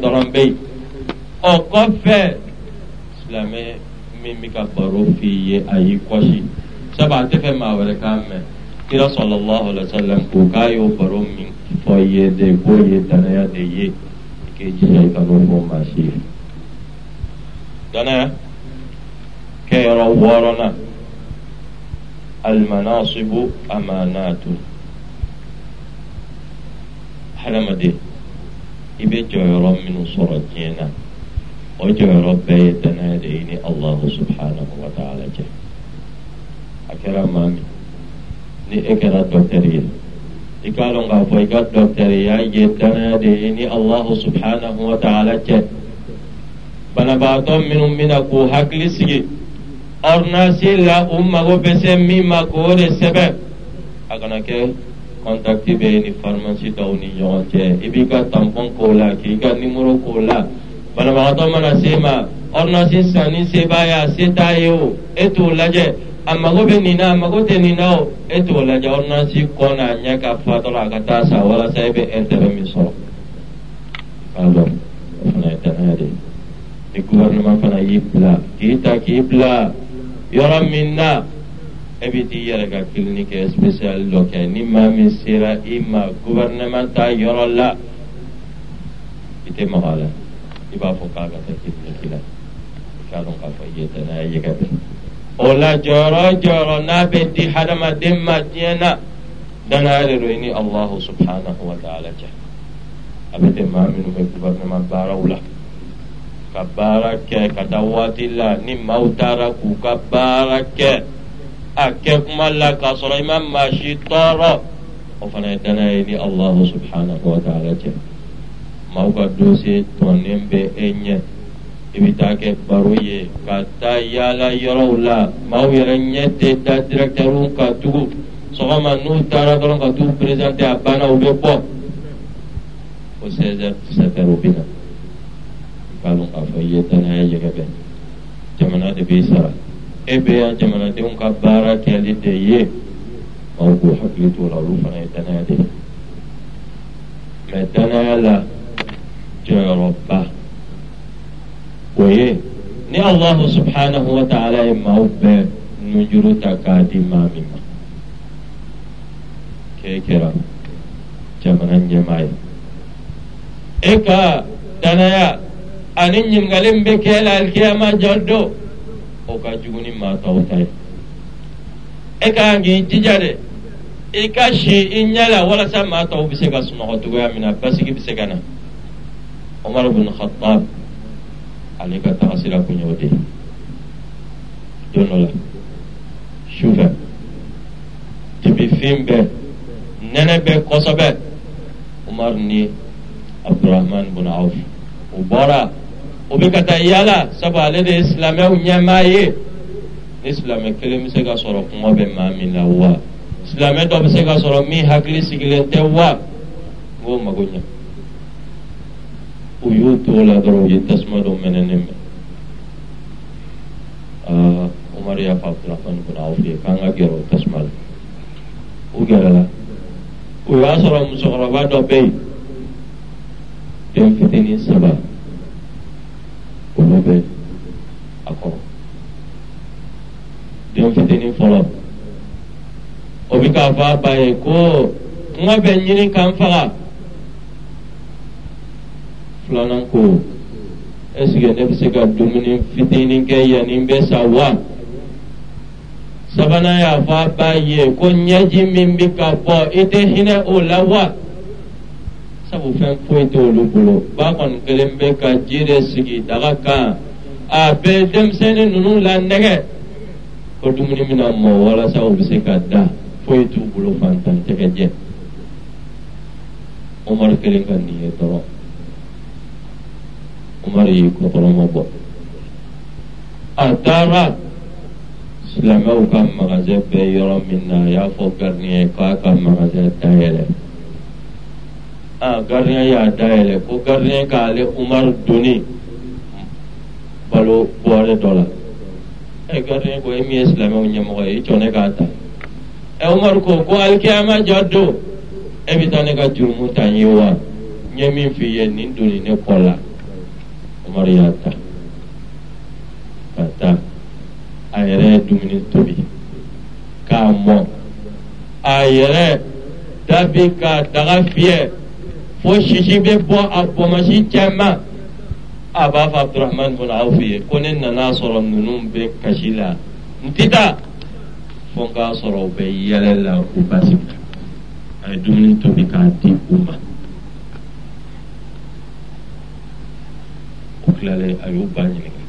dɔrɔn bɛ yen ɔ kɔfɛ silamɛ min bɛ ka baro f'i ye a y'i kɔsi sabu a tɛ fɛ maa wɛrɛ k'a mɛn kira sɔlɔlɔhu alayhi wa sallam ko k'a y'o baro min fɔ i ye de k'o ye danaya de ye i k'i jija i ka n'o fɔ maa si ye danaya kɛ yɔrɔ wɔɔrɔnan almanasibu amanatu hadamaden i bɛ jɔyɔrɔ minnu sɔrɔ diɲɛ na o jɔyɔrɔ bɛɛ ye danaya de ye ni allahu subhanahu wa ta'ala cɛ a kɛra maa min ni e kɛra dɔkitɛri ye i k'a dɔn k'a fɔ i ka dɔkitɛriya ye danaya de ye ni allahu subhanahu wa ta'ala cɛ banabaatɔ minnu bɛna k'u hakili sigi ordonnance la u mago bɛ se min ma k'o de sɛbɛn a kana kɛ kɔntakiti bɛ ni farimasi dɔw ni ɲɔgɔn cɛ i b'i ka tampɔn k'o la k'i ka nimoro k'o la banabagatɔ mana se ma. Ordonnance san ni se b'a ye a se t'a ye o e t'o lajɛ a mago bɛ nin na a mago tɛ nin na o. E t'o lajɛ ordonnance kɔ n'a ɲɛ ka fa dɔrɔn a ka taa sa walasa e bɛ intérêt min sɔrɔ k'a dɔn o fana ye danaya de. Ye ni gouvernement fana y'i bila k'i ta k'i bila yɔrɔ min na ابيتي يرقى كلينيك سبيسيال لوكا نيما من سيرا اما غوبرنمان تا يرلا ايتي مغالا يبا فوكا غاتا كلينيكلا كارون قفا يتنا ايجابي اولا جورو جورو نابتي حرم دم دينا دنا رويني الله سبحانه وتعالى جا ابيتي ما من غوبرنمان باراولا كبارك كتواتي لا نيما وتارا كبارك a kɛ kuma la k'a sɔrɔ i ma maa si tɔɔrɔ o fana ye danaya ye ni Allahu subhanahu wa ta'ala cɛ maaw ka dossier tɔnnen bɛ e ɲɛ i bɛ taa kɛ baro ye ka taa yaala yɔrɔw la maaw yɛrɛ ɲɛ tɛ da directeurs ka tugu sɔgɔma n'u taara dɔrɔn ka t'u présenter a banna u bɛ bɔ o 16 heures 17 heures u bɛ na. k'a dɔn k'a fɔ i ye danaya yɛgɛ bɛ jamana de b'i sara e bɛ yan jamanadenw ka baara kɛli de ye maaw k'u hakili t'o la olu fana ye danaya de ye mɛ danaya la jɔyɔrɔba o ye ni alahu subhanahu wa ta'ala ye maaw bɛɛ nujuru ta k'a di maa min ma k'e kɛra jamana ɲɛmaa ye e ka danaya ani ɲininkali bɛ kɛ la alikiyama jɔ don o ka jugu ni maa tɔw ta ye e ka kan k'i jija dɛ i ka si i ɲɛ la walasa maa tɔw bɛ se ka sunɔgɔ cogoya min na basigi bɛ se ka na Umar bin Khattab ale ka taga sira kun y'o de ye don dɔ la sufɛ dibi bɛɛ nɛnɛ bɛɛ kosɛbɛ Umar ni Abdurrahman bin Auf. U bɔra o bɛ ka taa yala sabu ale de ye silamɛw ɲɛmaa ye ni silamɛ kelen bɛ se ka sɔrɔ kuma bɛ maa min na wa silamɛ dɔ bɛ se ka sɔrɔ min hakili sigilen tɛ wa n k'o mago ɲɛ u y'u to o la dɔrɔn u ye tasuma dɔ mɛnɛnen mɛn aa umaru y'a fɔ abudulayi kun aw fɛ yen k'an ka gɛrɛ o tasuma la u gɛrɛla o y'a sɔrɔ musokɔrɔba dɔ bɛ yen den fitinin saba olu bɛ a kɔrɔ den fitinin fɔlɔ o bɛ k'a fɔ a ba ye ko kuma bɛ ɲini k'an faga filanan ko. Ɛsike ne bɛ se ka dumuni fitinin kɛ yanni n bɛ sa wa. Sabanan y'a fɔ a ba ye ko ɲɛji min bɛ ka bɔ i tɛ hinɛ o la wa sabu fɛn foyi tɛ olu bolo ba kɔni kelen bɛ ka ji de sigi daga kan a bɛ denmisɛnnin ninnu la nɛgɛ ko dumuni bɛna mɔ walasa u bɛ se ka da foyi t'u bolo fantan tɛgɛ jɛ umaru kelen ka nin ye dɔrɔn umaru y'i kɔkɔrɔma bɔ a taara silamɛw ka magasin bɛ yɔrɔ min na a y'a fɔ gardien k'a ka magasin dayɛlɛ ah gardien y'a dayɛlɛ ko gardien k'ale umaru doni balo bɔrɛ dɔ la ɛ gardien ko e min ye silamɛw ɲɛmɔgɔ ye i jɔ ne k'a ta. Ɛ umaru ko ko alikiyama jɔ don e bɛ taa ne ka jurumu ta n ye wa. N ye min f'i ye nin doni ne kɔ la umaru y'a ta. Ka taa a yɛrɛ ye dumuni tobi k'a mɔ a yɛrɛ dabi ka daga fiyɛ fo sisi bɛ bɔ a bɔnmasi caman a b'a fɔ abudulahamani bɔn aw fɛ yen ko ne nana sɔrɔ ninnu bɛ kasi la n ti taa fo n k'a sɔrɔ u bɛ yɛlɛ la u ba sigi a ye dumuni tobi k'a di u ma o tilalen a y'u ba ɲininka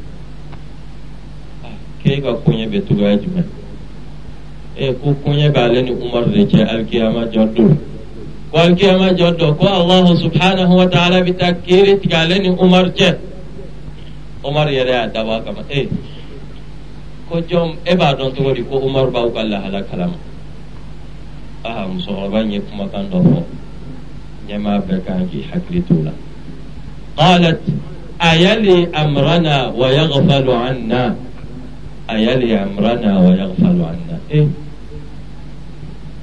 k'e ka koɲɛ bɛ cogoya jumɛn ko koɲɛ b'ale ni umaru de cɛ alikiyama jɔ don ko alikiyama jɔ don ko alahu subhanahu wa ta'ala bɛ taa kiiri tigɛ ale ni umaru cɛ umaru yɛrɛ y'a dabɔ a kama e ko jɔn e b'a dɔn cogo di ko umaru b'aw ka lahala kalama aa musokɔrɔba in ye kumakan dɔ fɔ ɲɛmaa bɛɛ kan k'i hakili t'o la qalat ayali amrana wa yaghfalu anna ayali amrana wa yaghfalu anna e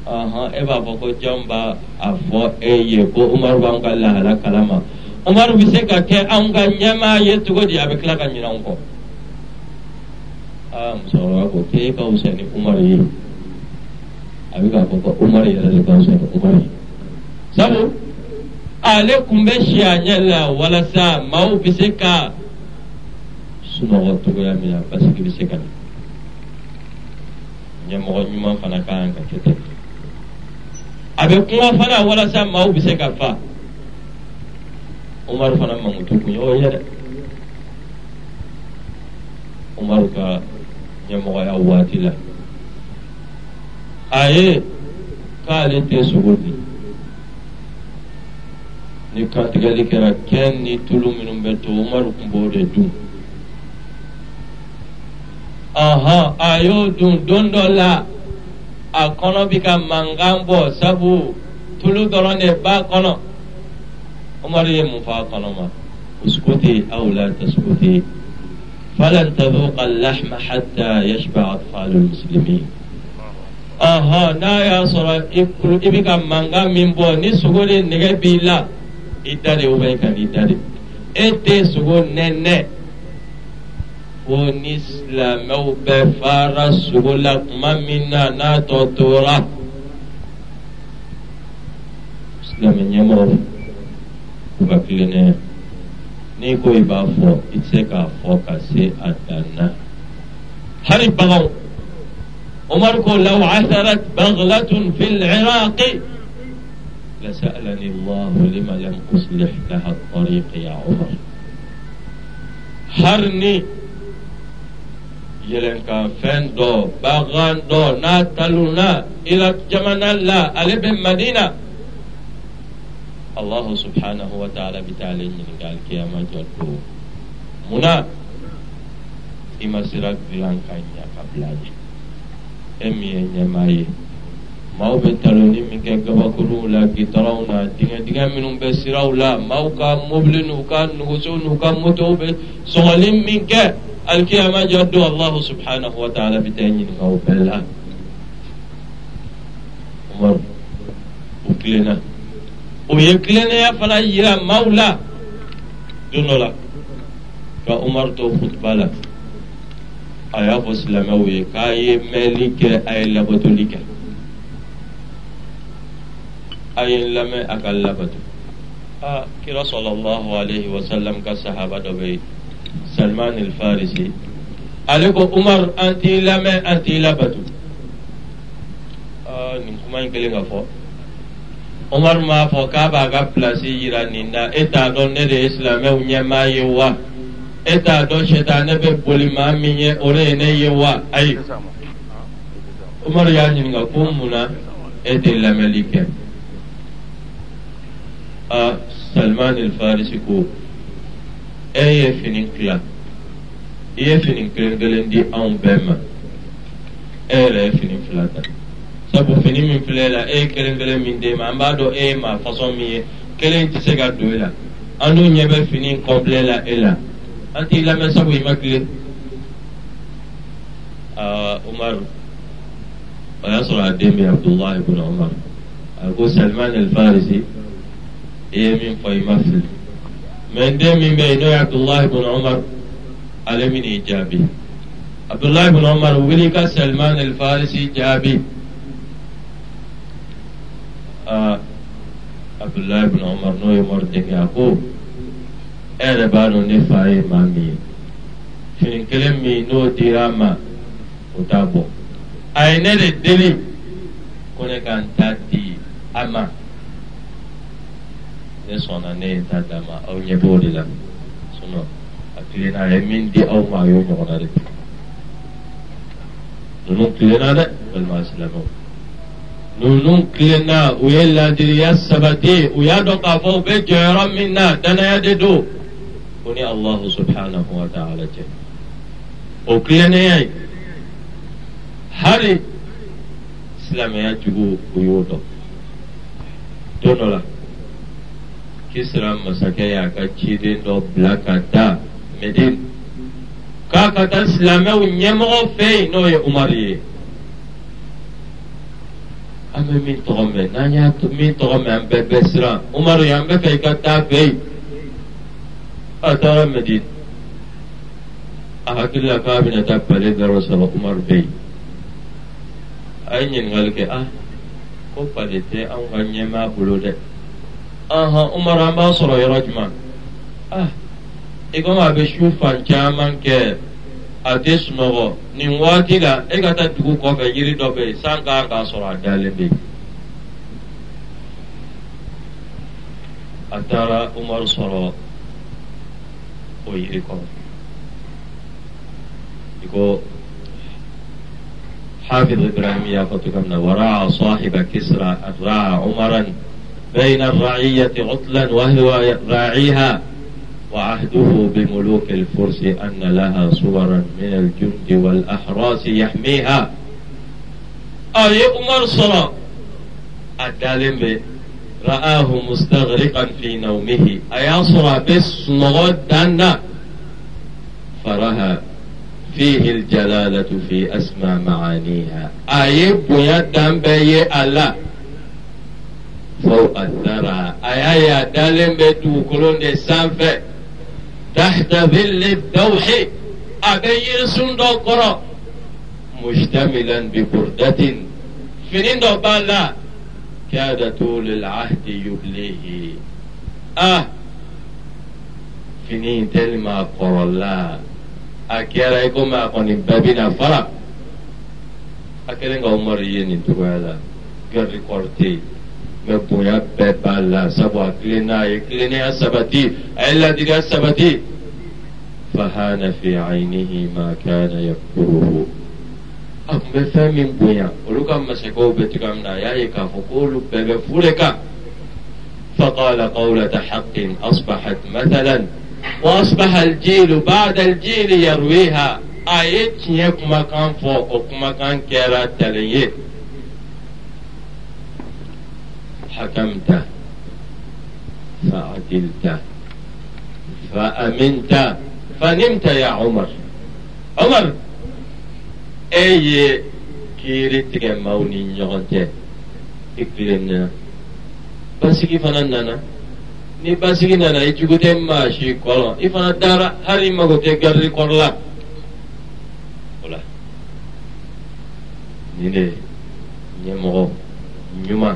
ahan e b'a fɔ ko jɔn b'a a fɔ e ye ko umaru b'an ka lahala kalama. Umaru bɛ se ka kɛ anw ka ɲɛmaa ye cogo di a bɛ tila ka ɲinɛ anw kɔ. Aa musokɔrɔba ko k'e ka wusa ni umaru ye. A bɛ k'a fɔ ko umaru yɛrɛ de ka wusa ni umaru ye. Sabu ale kun bɛ si a ɲɛ la walasa maaw bɛ se ka sunɔgɔ cogoya min na basigi bɛ se ka na. Ɲɛmɔgɔ ɲuman fana ka kan ka kɛ ten a bɛ kuma fana walasa maaw bɛ se ka fa umaru fana mankutu kun y'o ye dɛ umaru ka ɲɛmɔgɔya waati la a ye k'ale tɛ sogo di ni kantigɛli kɛra kɛn ni tulu minnu bɛ to umaru tun b'o de dun. Ɔhɔn a y'o dun don dɔ la a kɔnɔ bɛ ka mankan bɔ sabu tulu dɔrɔn de b'a kɔnɔ. Umaru ye mun fɔ a kɔnɔ ma. Uskuti aw la taskuti falan tadhuqa al-lahma hatta yashba atfalu muslimin. Ɔhɔn n'a y'a sɔrɔ i kuru i bɛ ka mankan min bɔ ni sogo de nɛgɛ b'i la i da de ou bien ka n'i da de. E tɛ sogo nɛnɛ فونسلامو بفارس ولك ما منا ناتوتورا اسلام نيمو وكلنا نيكو يبافو اتسكا فوكاسي اتانا حريب بغو عمر لو عثرت بغلة في العراق لسألني الله لما لم أصلح لها الطريق يا عمر هرني يلن كان فين دو باغان دو نا تلونا إلى جمال الله ألي بن مدينة الله سبحانه وتعالى بتعالى قال كياما جدو منا إما سيرك بلان كان يا قبلاجي e min ye ɲɛmaa ye maaw bɛ taloni min kɛ gabakuruw la gitaraw na dingɛ dingɛ minnu bɛ siraw la maaw ka mobili n'u ka nugusow n'u ka motow bɛ sɔgɔli min kɛ القيامة جدو الله سبحانه وتعالى بتأنين أو بلا عمر وكلنا ويكلنا يا فلا يرى مولا. دونولا فأمر تو خطبالا. أيا فسلم ويكاي ملك أي لبتو لك. أي لما أكل لبتو. آه كرا صلى الله عليه وسلم كصحابة بيه salman farisi ale ko umar an t'i lamɛn an t'i labato aa nin kuma in kɛlen ka fɔ. Umar m'a fɔ k'a b'a ka pilasi yira nin na e t'a dɔn ne de ye silamɛw ɲɛmaa ye wa? E t'a dɔn sɛtanɛ bɛ boli maa min ye o de ye ne ye wa? Ayi. Umaru y'a ɲininka ko mun na e tɛ lamɛnli kɛ. A salman farisi ko e ye fini tila i ye fini kelen kelen di anw bɛɛ ma e yɛrɛ ye fini fila ta sabu fini min filɛ la e ye kelen kelen min d'e ma an b'a dɔn e ye maa fasɔn min ye kelen tɛ se ka don e la an dun ɲɛ bɛ fini kɔbilen la e la an t'i lamɛn sabu i ma tile aa umaru o y'a sɔrɔ a den bɛ abudulayi ibn umar ako salman alfarisi. I ye min fɔ i ma fili mɛ n den min bɛ yen n'o ye abdullahi ibn umar ale min n'i jaabi abdullahi ibn umar wuli ka salman alfarisi jaabi aa abdullahi ibn umar n'o ye umar denkɛ a ko e yɛrɛ b'a dɔn ne fa ye maa min ye fini kelen min n'o dira ma o t'a bɔ a ye ne de deli ko ne ka n ta di a ma ne sɔnna ne ye n ta d'a ma aw ɲɛ b'o de la sinɔn a tilenna a ye min di aw ma a y'o ɲɔgɔnna de kɛ ninnu tilenna dɛ balima silamɛw ninnu tilenna u ye ladiriya sabati u y'a dɔn k'a fɔ u bɛ jɔyɔrɔ min na danaya de don ko ni alahu subhanahu wa ta'ala cɛ o tilennenya ye hali silamɛya jugu o y'o dɔn don dɔ la kisira masakɛ y'a ka ciden dɔ bila ka taa medine k'a ka taa silamɛw ɲɛmɔgɔ fɛ yen n'o ye umaru ye an bɛ min tɔgɔ mɛn n'an y'a min tɔgɔ mɛn an bɛɛ bɛɛ siran umaru ye an bɛ fɛ i ka taa fɛ yen a taara medine a hakili la k'a bɛna taa pale dɔrɔn sɔrɔ umaru bɛ yen a ye ɲininkali kɛ ah ko pale tɛ anw ka ɲɛmaa bolo dɛ ahan umaru an b'a sɔrɔ yɔrɔ jumɛn ah i komi a bɛ su fan caman kɛ a tɛ sunɔgɔ nin waati la e ka taa dugu kɔfɛ yiri dɔ bɛ yen san kan k'a sɔrɔ a dalen bɛ yen a taara umaru sɔrɔ o yiri kɔrɔ i ko حافظ إبراهيم يافتكمنا وراى صاحب كسرى راى عمرا بين الرعية عطلا وهو راعيها وعهده بملوك الفرس أن لها صورا من الجند والأحراس يحميها. أي عمر صلى الدالم رآه مستغرقا في نومه. أيا صرى بس نغدنا فرها فيه الجلالة في أسمى معانيها. أيب يدن بي الله. فوق الثرى أيا يا دالم بتو كلون دي سانفة. تحت ظل الدوح أبي سندو قرى. مشتملا ببردة. فنين دو بالا. كاد طول العهد يبليه. آه. فنين تلما قرى الله kɔni bɛɛ bɛna fara a kɛlen ka umaru ye nin cogoya la garde a tun bɛ fɛn min bonya olu ka masakɛw bɛ cogoya min na a y'a ye k'a fɔ k'olu bɛɛ bɛ fu de kan فقال قولة حق أصبحت مثلا وأصبح الجيل بعد الجيل يرويها آية كما كان فوق وكما كان تليه حكمت فعدلت فأمنت فنمت يا عمر عمر أي كيري تجمعوني نيونتي إكلنا بس كيف أنا ni basigi nana i jugu tɛ maa si kɔrɔ i fana dara hali i mago tɛ garidi kɔrɔ la o la nin de ɲɛmɔgɔ ɲuman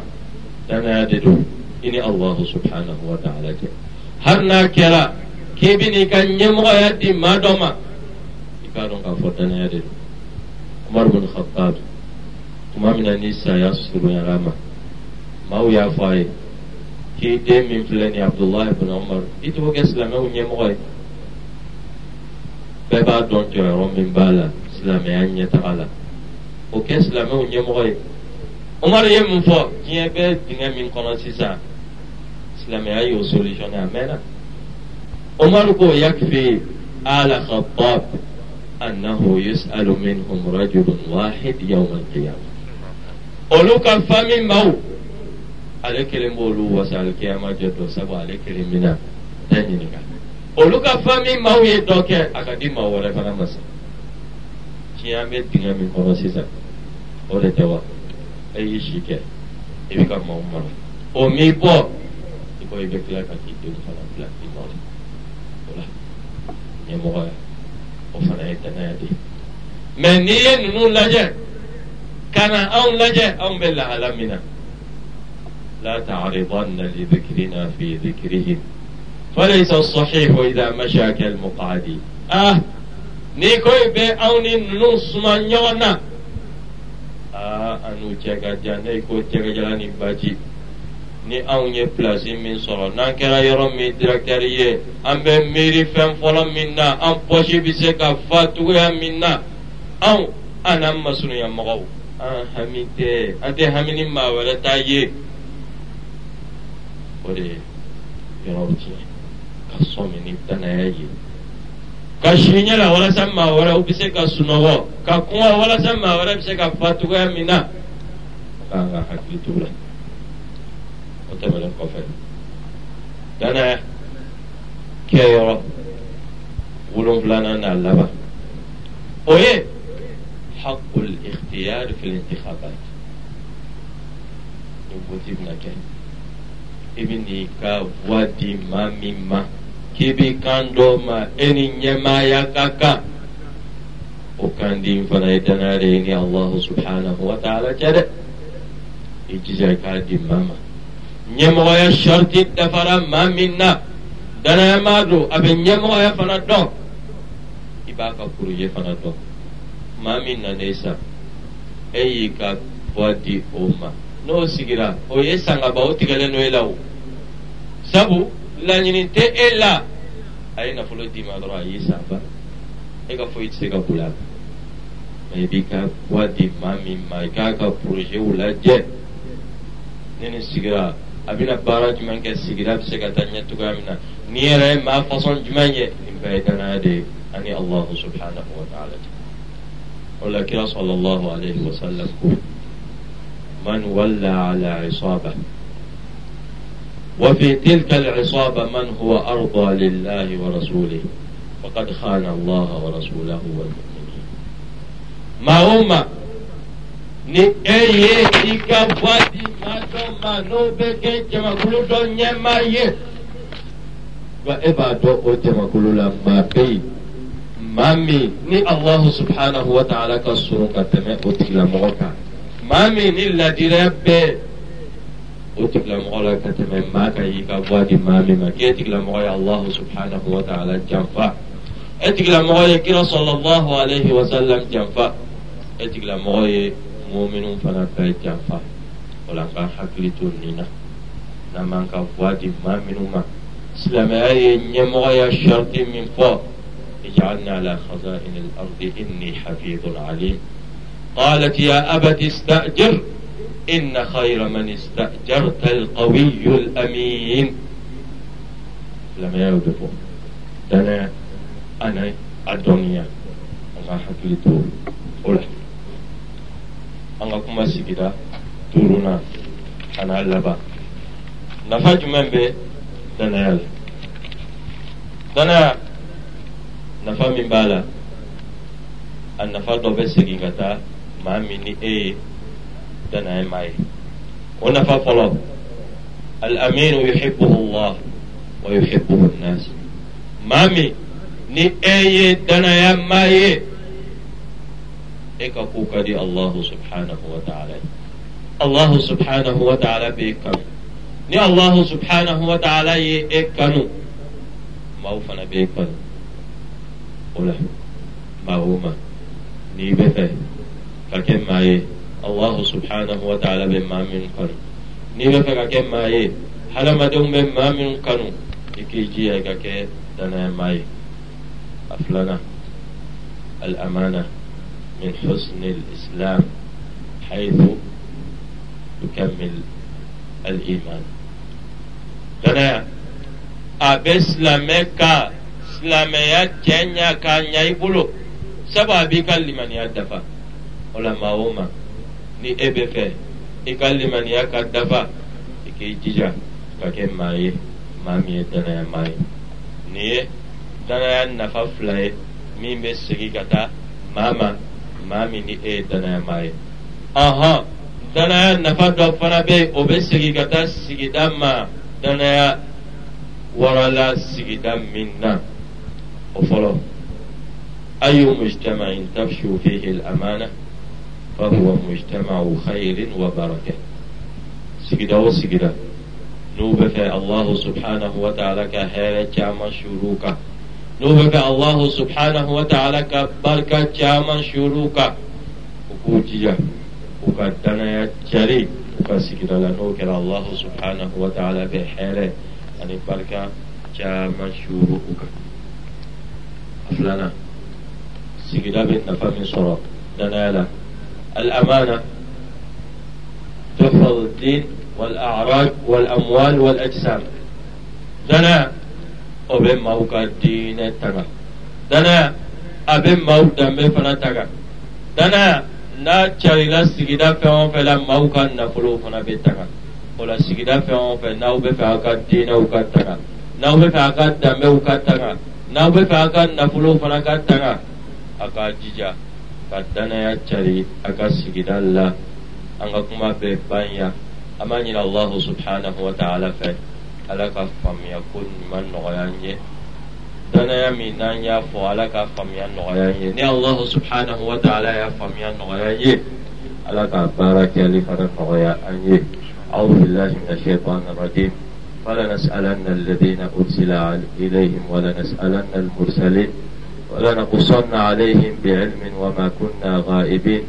danaya de don i ni allahu subhanahu wa ta'ala cɛ hali n'a kɛra k'i bɛ n'i ka ɲɛmɔgɔya di maa dɔ ma i k'a dɔn k'a fɔ danaya de don umar bin khattab tuma min na ni saya surunyara ma maaw y'a fɔ a ye k'i den min filɛ nin abdullahi ibn umar i t'o kɛ silamɛw ɲɛmɔgɔ ye bɛɛ b'a dɔn jɔyɔrɔ min b'a la silamɛya ɲɛtaga la o kɛ silamɛw ɲɛmɔgɔ ye umar ye mun fɔ diɲɛ bɛ dingɛ min kɔnɔ sisan silamɛya y'o solutionné a mɛnna umar ko yakfi ala khattab annahu yus'alu minhum rajulun wahid yawm al-qiyamah olu ka fami maaw ale kelen b'olu wasa alikiyama jɛ dɔ sabu ale kelen bɛna da ɲininka. Olu ka fami maaw ye dɔ kɛ a ka di maa wɛrɛ fana ma sa. Tiɲɛ bɛ dingɛ min kɔnɔ sisan o de tɛ wa e y'i si kɛ i bɛ ka maaw mara o m'i bɔ i ko i bɛ tila ka k'i denw fana bila i nɔ la o la ɲɛmɔgɔya o fana ye danaya de ye mɛ n'i ye ninnu lajɛ ka na anw lajɛ anw bɛ lahala min na لا تعرضن لذكرنا في ذكرهم فليس الصحيح إذا مشى كالمقعد آه ni koy be aw ni aa an n'u cɛ ka jan ne ko cɛkɛjala ni baji ni anw ye pilasi min sɔrɔ n'an kɛra yɔrɔ min directeur ye an bɛ miiri fɛn fɔlɔ min na an pɔsi bɛ se ka fa cogoya min na anw an masurunya mɔgɔw an hami tɛ an tɛ hami ni maa wɛrɛ t'a ye o de ye yɔrɔw tiɲɛ ka sɔn ni danaya ye ka si ɲɛ la walasa maa wɛrɛw bɛ se ka sunɔgɔ ka kuma walasa maa wɛrɛ bɛ se ka fa cogoya min na k'an ka hakili t'o la o tɛmɛnen kɔfɛ danaya kɛyɔrɔ wolonfilanan n'a laban o ye haqqul ikhtiyar fil intikhabat ni voti bɛna kɛ i bɛ n'i ka voix di maa min ma k'i bɛ kan dɔ ma e ni ɲɛmaaya ka kan o kan di fana ye danaya de ye ni Allahu subhanahu wa ta'ala cɛ dɛ i jija i k'a di maa ma ɲɛmɔgɔya sharti dafara maa min na danaya maa don a bɛ ɲɛmɔgɔya fana dɔn i b'a ka projet fana dɔn maa min nan'i sa e y'i ka voix di o ma n'o sigira o ye sangaba o tigɛlen don e la o sabu laɲini tɛ e la أي نفلو دي ما درا أي سافر إيكا فوي تسيكا بولاد ما يبيكا قوى دي ما مي ما يكاكا بروجي ولا جي. نيني سيكرا. أبنا بارا جمان كا سيكرا بسيكا تانيا تكا منا. نيري ما فصل جمان يبقى يتنا دي أني الله سبحانه وتعالى. ولا كرا صلى الله عليه وسلم. من ولى على عصابة. وفي تلك العصابة من هو أرضى لله ورسوله؟ فقد خان الله ورسوله والمؤمنين. ما هما نئي إيكا فاتي ما توما نوبك كما كل دنيا ما يه وإبادو أتما كل لما بي. مامي ني الله سبحانه وتعالى كالسرقة تمام أتلا موكا مامي ني إلا ربي. Ta'ala janfa e tigilamɔgɔ ye kira sallallahu alayhi wa sallam janfa e tigilamɔgɔ ye muminun fana bɛɛ janfa o la an ka hakili to nin na n'an b'an ka voix di maa minnu ma silamɛya ye ɲɛmɔgɔya sharti min fɔ اجعلني على خزائن الأرض إني حفيظ عليم قالت يا أبت استأجر إن خير من استأجرت القوي الأمين. لم يودفو دنا أنا الدنيا. أنا حكيتو أولا أنا كما سيكدا تورنا أنا لبا نفاج من بي a nafa dɔ bɛ segin ka taa maa min ni e ye nafa fɔlɔ al-aminu yuhibbuhu Allah wa yuhibbuhu an-nas maa min ni e ye danaya maa ye e ka ko ka di Allahu subhanahu wa ta'ala Allahu subhanahu wa ta'ala b'e kanu ni Allahu subhanahu wa ta'ala ye e kanu maaw fana b'e kanu o la maa o ma n'i bɛ fɛ ka kɛ maa ye الله سبحانه وتعالى بما من قانون نيبا فكا كم ما هي هل ما دون بما من قانون يكي جي هكا كي دانا ما هي أفلنا الأمانة من حسن الإسلام حيث تكمل الإيمان. دانا. أبي سلاميكا سلاميا كينيا كان يبولو سبا بيكا لمن يدفع. علماء ومن ni e bɛ fɛ i ka limaniya ka dafa i k'i jija ka kɛ maa ye maa min ye danaya maa ye nin ye danaya nafa fila ye min bɛ segin ka taa maa ma maa min ni e ye danaya maa ye ɔhɔn danaya nafa dɔ fana be o be segi ka taa sigida ma danaya warala sigida min na o fɔlɔ ayu mujtama'in tafshu fihi al-amana فهو مجتمع خير وبركة. سيدا وسيدا نوبك الله سبحانه وتعالى كهيرة جامع شروكا نوبك الله سبحانه وتعالى كبركة جامع شروكا وكوجيجا وكدنا يتشري وكسيدا لنوك الله سبحانه وتعالى بحيرة يعني بركة جامع شروكا أفلانا. سيدا بيتنا فمن صراط. دنا يلا الأمانة تحفظ الدين والأعراض والأموال والأجسام دنا أبن موكا الدين تغا دنا أبن موك دمي فنا تغا دنا na carila sigida fɛn o fɛn la maaw ka nafolo fana bɛ taga o la sigida fɛn o fɛn n'aw bɛ fɛ a ka diinɛw ka taga n'aw bɛ fɛ a ka danbew ka taga n'aw bɛ fɛ a ka nafolo fana ka taga a ka jija ka danaya cari a ka sigida la an ka kuma bɛɛ banya an b'a ɲini allahu subhanahu wa ta'ala fɛ ala ka faamuya ko ɲuman nɔgɔya an ye danaya min n'an y'a fɔ ala ka faamuya nɔgɔya an ye ni allahu subhanahu wa ta'ala y'a faamuya nɔgɔya an ye ala ka baara kɛli fana nɔgɔya an ye أعوذ بالله من الشيطان الرجيم فلنسألن الذين أرسل إليهم ولنسألن المرسلين ولنقصن عليهم بعلم وما كنا غائبين.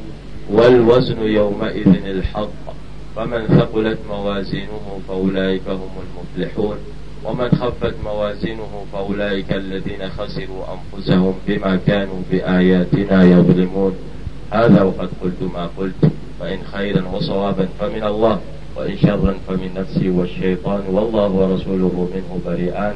والوزن يومئذ الحق. فمن ثقلت موازينه فأولئك هم المفلحون. ومن خفت موازينه فأولئك الذين خسروا أنفسهم بما كانوا بآياتنا يظلمون. هذا وقد قلت ما قلت. فإن خيرا وصوابا فمن الله وإن شرا فمن نفسي والشيطان والله ورسوله منه بريئان.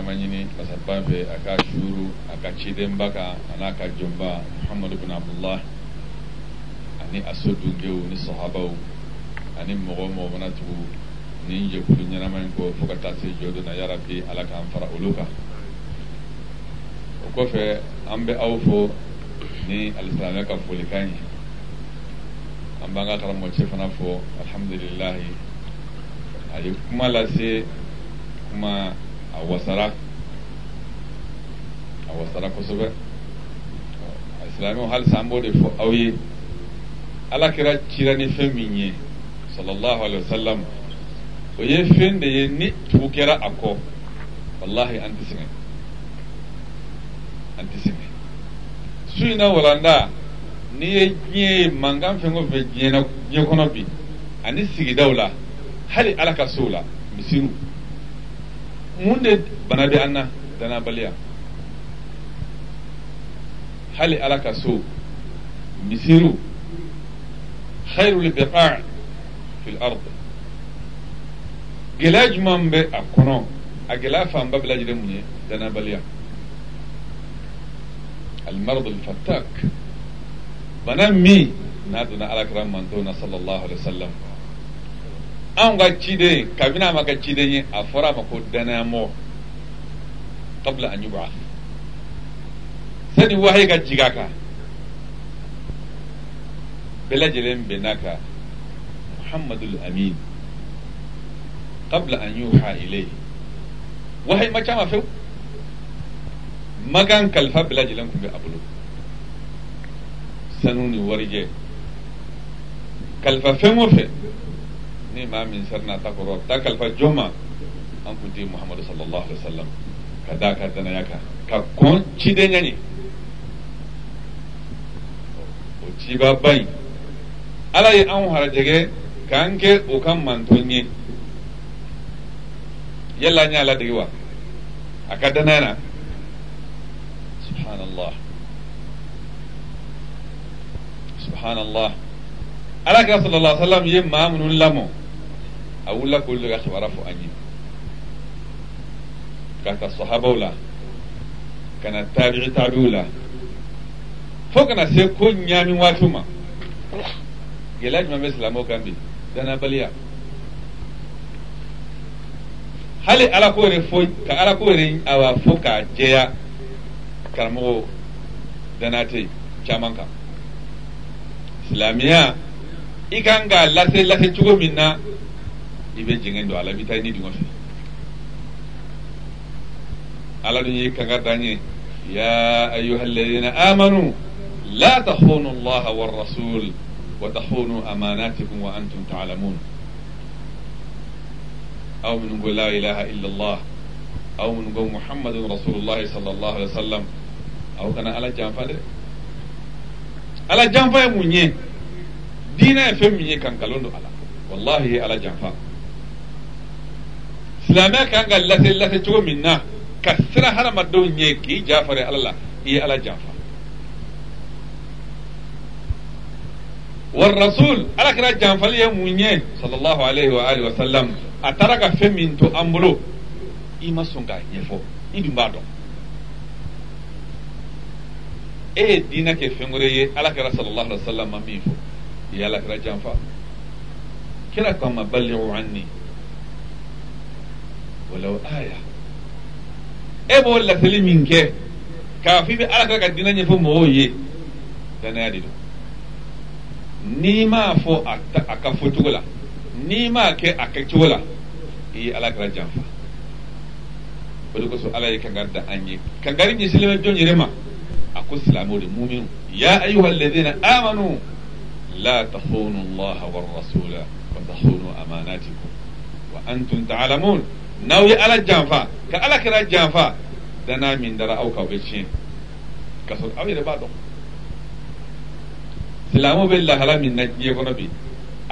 Caman ɲini masaban fɛ a ka shuru a ka cidenba kan a n'a ka jɔnba muhamadu bin abdullah. Ani a so dunkew ni sahabaw ani mɔgɔ mɔgɔ mana tugu ni jɛkulu ɲɛnama in kɔ fo ka taa se jɔ dɔ na yarabi ala k'an fara olu kan o kɔfɛ an bɛ aw fo ni alisilamɛ ka folikan ye an b'an ka karamɔgɔcɛ fana fɔ alhamdulilahi a ye kuma lase kuma a wasara a wasara kosɛbɛ alisilamɛw halisa an b'o de fɔ aw ye ala kɛra cira ni fɛn min ye sallallahu alaihi wa sallam o ye fɛn de ye ni tugu kɛra a kɔ wallahi an tɛ sɛgɛn an tɛ sɛgɛn su in na walanda n'i ye diɲɛ ye mankan fɛn o fɛn diɲɛ kɔnɔ bi. Ani sigidaw la hali ala ka sow la misiru. Mun de bana bɛ an na danabaliya hali ala ka so misiru khairul biqa' fil ard gɛlɛya jumɛn bɛ a kɔnɔ a gɛlɛya fanba bɛɛ lajɛlen mun ye danabaliya المرض الفتاك bana min n'a donna alakira manto na sallallahu alaihi wasallam an ka ciden kabini a ma kɛ ciden ye a fɔra a ma ko danayamɔgɔ qabla an yub'ath. Sani wahayi ka jigin a kan bɛɛ lajɛlen bɛnna ka muhammadul amin. Qabla an yuha ilayhi. Wahayi ma caman fewu magan kalifa bɛɛ lajɛlen tun bɛ a bolo sanu ni warijɛ kalifa fɛn o fɛn ni ma min sarna sharna takoro takal fa joma an kuti muhammadu sallallahu alaihi wasallam ka da ka dana yaka ka kon ci de nyani o ci ba bai ala yi an harajege kan ke o kan mantonye yalla nya la diwa aka dana na subhanallah subhanallah ala kira sallallahu alaihi wasallam ye maa minnu lamɔ a wulila k'olu ka kibara fɔ an ye ka ta sahabaw la ka na tabi'i tabi'u la fo kana se ko ɲaami waati ma gɛlɛya jumɛn bɛ silamɛw kan bi danabaliya hali ala ko yɛrɛ fɔ ka ala ko yɛrɛ awa fɔ k'a jɛya karamɔgɔ danate caman kan silamɛya i kan k'a lase lase cogo min na i bɛ jɛngɛ don a la i bɛ taa i ni dingɛ fɛ ala dun ye kanga dan ye ya ayyuha alladhina amanu la takhunu allaha war rasul wa takhunu amanatikum wa antum ta'lamun aw min qul la ilaha illa allah aw min qul muhammadun rasulullah sallallahu alaihi wasallam aw kana ala janfa de ala janfa ye mun ye diinɛ ye fɛn min ye kan nkalon don a la wallahi ye ala janfa silamɛya kan ka lase lase cogo min na ka sira hadamadenw ɲɛ k'i jafari ala la i ye ala janfa والرسول على كلا جانفال يا مونيه صلى الله عليه وآله وسلم. أترك فم من تو أمبلو إما سونغا يفو. إدم بادو إيه دينا كي فنغري على كلا صلى الله عليه وسلم ما ميفو. ìyá la kira janfa kira ko ma balighu anni walaw aya e b'o laseli min kɛ k'a f'i bɛ ala ka ka diinɛ ɲɛfɔ mɔgɔw ye danaya de don n'i m'a fɔ a ka fɔ cogo la n'i m'a kɛ a kɛ cogo la i ala kira janfa o de kosɔn ala ye kankari da an ye kankari ɲɛsilen bɛ jɔn yɛrɛ a ko silamɛw de ya ayyuhal ladina amanu لا تخونوا الله والرسول وتخونوا أماناتكم وأنتم تعلمون. نوي على الجانفا كألا كلا الجانفا دنا من درا أو كوبيشين كسر أبي بعضهم سلام بالله لا من نجي ربي.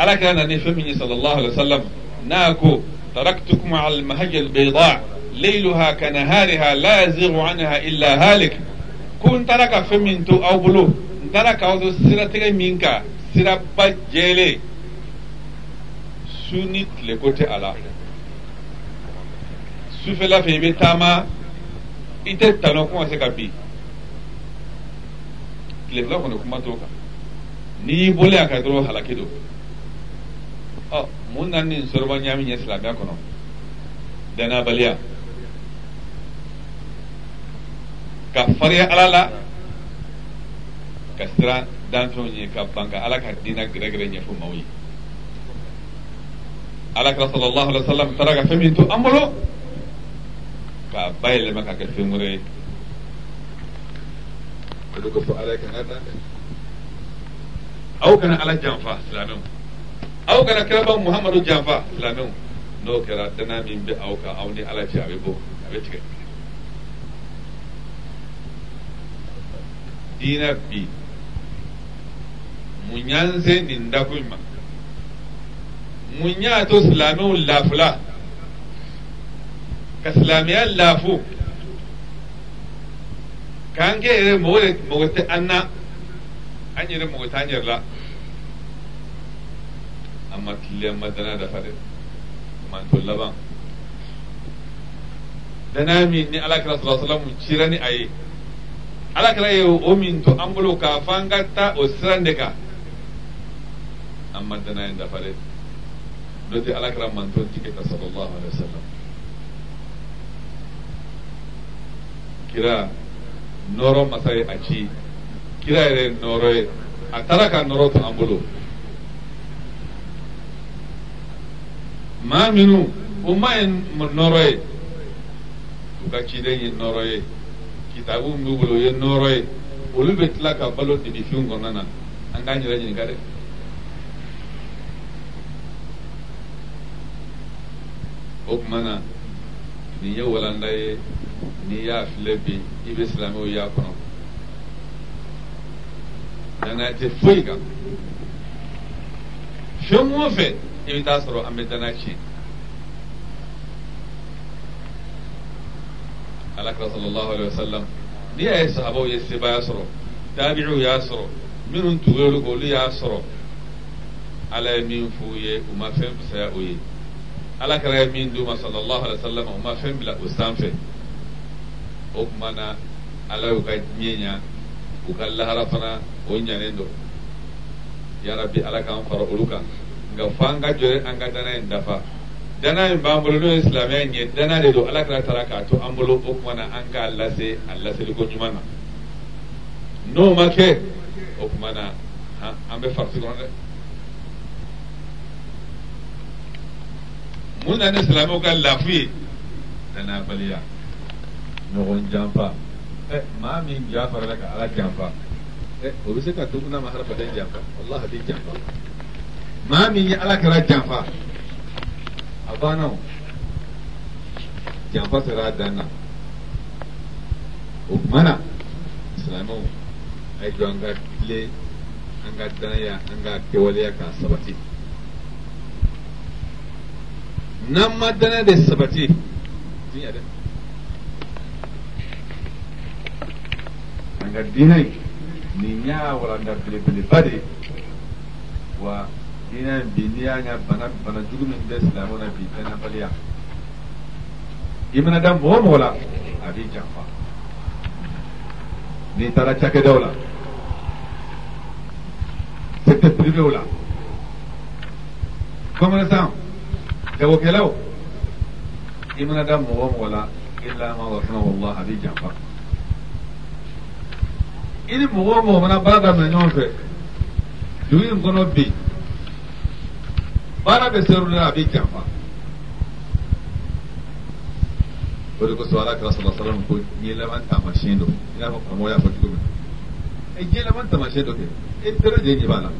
ألا كان نفهمني صلى الله عليه وسلم ناكو تركتكم على المهج البيضاء. ليلها كنهارها لا يزيغ عنها إلا هالك. كون ترك فمنتو أو بلو ترك أو سرتك منك. siraba jɛlen su ni tileko tɛ a la sufɛla fɛ i bɛ taama i tɛ tɔnɔ kuma se ah, ka bin tilefɛla kɔni kuma t'o kan n'i y'i bolo y'a kan dɔrɔn halaki don ɔ mun na nin sɔrɔba ɲaami ɲɛ silamɛya kɔnɔ danabaliya ka fariya ala la ka siran ye ka ban ka ala ka diinɛ gɛrɛgɛrɛ ɲɛfɔ maaw ye ala kira sallallahu alaihi wa sallam taara ka fɛn min to an bolo k'a bayɛlɛma ka kɛ fɛn wɛrɛ ye o de kosɔn ala ye kan ka dan dɛ aw kana ala janfa silamɛw aw kana kiraba muhamadu janfa silamɛw n'o kɛra dana min bɛ aw kan aw ni ala cɛ a bɛ bɔ a bɛ tigɛ diinɛ bi mun y'an se nin dako in ma mun y'a to silamɛw lafula ka silamɛya lafu. K'an kɛ yɛrɛ mɔgɔ de mɔgɔ tɛ an na an yɛrɛ mɔgɔ t'an yɛrɛ la. An ma tiliya ma dana dafa dɛ laban dana min ni ala kira sallallahu alaihi wasallam cira ni a ye ye o min to an k'a an an ma dana dafa dɛ n'o tɛ ala kira man to tigɛ ta sallallahu alaihi wasallam. Kira nɔrɔ masa ye a ci kira yɛrɛ nɔrɔ ye a taara ka nɔrɔ to an bolo maa minnu o ma ye nɔrɔ ye u ka ciden ye nɔrɔ ye kitabu min b'u bolo o ye nɔrɔ ye olu bɛ tila ka balo dibifin kɔnɔna na an k'an yɛrɛ ɲininka dɛ o tuma na nin ye walanda ye n'i y'a filɛ bi i bɛ silamɛw y'a kɔnɔ danaya tɛ foyi kan fɛn o fɛn i bɛ taa sɔrɔ an bɛ danaya tiɲɛ alakira sallallahu alaihi wa sallam. N'i y'a ye sahabaw ye sebaaya sɔrɔ tabi'u y'a sɔrɔ minnu tugulolu olu y'a sɔrɔ ala ye min f'u ye u ma fɛn fisaya o ye ala kɛra ye min d'u ma sallallahu alaihi wa sallam u ma fɛn bila o sanfɛ o tuma na ala y'u ka diɲɛ ɲa u ka lahara fana o ɲanen don yarabi ala k'an fara olu kan nka fo an ka jɔ an ka dana in dafa dana in b'an bolo n'o ye silamɛya ɲɛ dana de don ala kɛra taara k'a to an bolo o tuma na an k'a lase a laseliko ɲuman na n'o ma kɛ o tuma na an bɛ farisi kɔnɔ dɛ mun na ni silamɛw ka lafu ye danabaliya ɲɔgɔn janfa ɛ maa min janfara la ka ala janfa ɛ o bɛ se ka to kunna ma hadamaden janfa walahi a bɛ janfa maa min ye ala kɛra janfa a banna o janfa sera a dan na o tuma na silamɛw a ye jɔ an ka tile an ka danaya an ka kɛwaleya k'a sabati nan madana da sabace jin ya dan dinai ni nya wala da bile bile bade wa ina biniya nya bana bana jugun da islamu na bi tana baliya imana dan bo mola abi jafa ni tara chake dawla sete prive wala comme jagokɛlaw i mana da mɔgɔ mɔgɔ la illa ma rahimahullah a b'i janfa i ni mɔgɔ o mɔgɔ mana baara daminɛ ɲɔgɔn fɛ dugu in kɔnɔ bi. Baara bɛ seru la a b'i janfa o de kosɔn ala kɛra sɔrɔ sɔrɔ ko diɲɛ laban taamasiyɛn don i n'a fɔ karamɔgɔ y'a fɔ cogo min na ɛ diɲɛ laban taamasiyɛn dɔ kɛ e bɛɛ lajɛlen ɲɛ b'a la